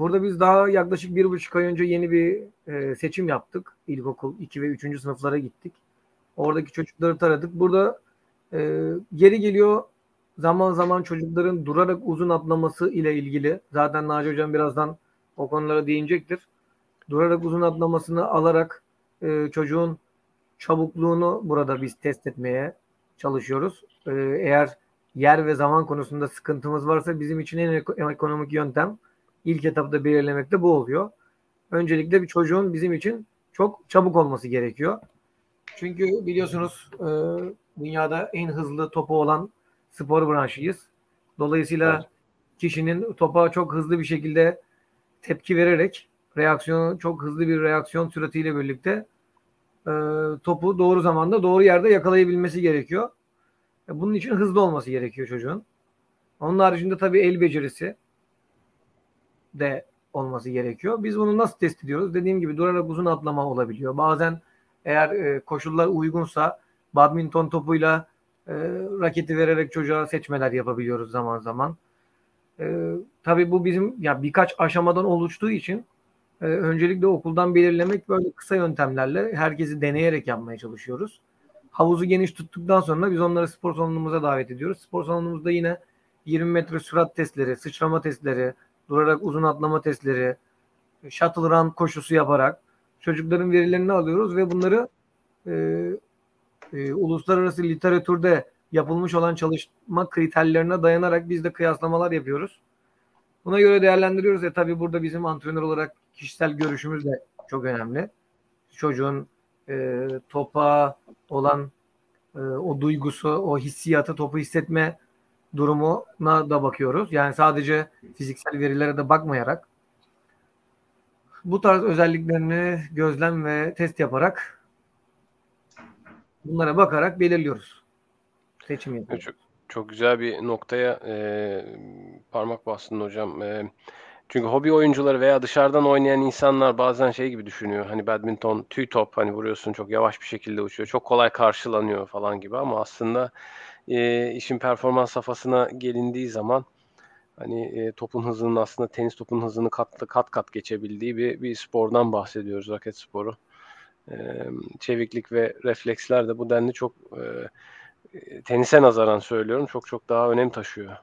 burada biz daha yaklaşık bir buçuk ay önce yeni bir e, seçim yaptık. İlkokul 2 ve 3. sınıflara gittik. Oradaki çocukları taradık. Burada e, geri geliyor zaman zaman çocukların durarak uzun atlaması ile ilgili. Zaten Naci Hocam birazdan o konulara değinecektir. Durarak uzun atlamasını alarak e, çocuğun çabukluğunu burada biz test etmeye çalışıyoruz. E, eğer yer ve zaman konusunda sıkıntımız varsa bizim için en ekonomik yöntem ilk etapta belirlemekte bu oluyor. Öncelikle bir çocuğun bizim için çok çabuk olması gerekiyor. Çünkü biliyorsunuz e, dünyada en hızlı topu olan spor branşıyız. Dolayısıyla evet. kişinin topa çok hızlı bir şekilde tepki vererek reaksiyonu çok hızlı bir reaksiyon süratiyle birlikte e, topu doğru zamanda doğru yerde yakalayabilmesi gerekiyor. E, bunun için hızlı olması gerekiyor çocuğun. Onun haricinde tabii el becerisi de olması gerekiyor. Biz bunu nasıl test ediyoruz? Dediğim gibi durarak uzun atlama olabiliyor. Bazen eğer e, koşullar uygunsa badminton topuyla e, raketi vererek çocuğa seçmeler yapabiliyoruz zaman zaman. E, tabii bu bizim ya birkaç aşamadan oluştuğu için e, öncelikle okuldan belirlemek böyle kısa yöntemlerle herkesi deneyerek yapmaya çalışıyoruz. Havuzu geniş tuttuktan sonra biz onları spor salonumuza davet ediyoruz. Spor salonumuzda yine 20 metre sürat testleri, sıçrama testleri, durarak uzun atlama testleri, shuttle run koşusu yaparak çocukların verilerini alıyoruz ve bunları e, e, uluslararası literatürde yapılmış olan çalışma kriterlerine dayanarak biz de kıyaslamalar yapıyoruz. Buna göre değerlendiriyoruz. E tabi burada bizim antrenör olarak kişisel görüşümüz de çok önemli. Çocuğun e, topa olan e, o duygusu, o hissiyatı, topu hissetme durumuna da bakıyoruz. Yani sadece fiziksel verilere de bakmayarak bu tarz özelliklerini gözlem ve test yaparak bunlara bakarak belirliyoruz. Seçim yapıyoruz. Çok, çok güzel bir noktaya e, parmak bastın hocam. E, çünkü hobi oyuncuları veya dışarıdan oynayan insanlar bazen şey gibi düşünüyor. Hani badminton tüy top hani vuruyorsun çok yavaş bir şekilde uçuyor. Çok kolay karşılanıyor falan gibi ama aslında e, işin performans safhasına gelindiği zaman hani e, topun hızının aslında tenis topun hızını kat kat kat geçebildiği bir, bir spordan bahsediyoruz raket sporu. E, çeviklik ve refleksler de bu denli çok e, tenise nazaran söylüyorum çok çok daha önem taşıyor.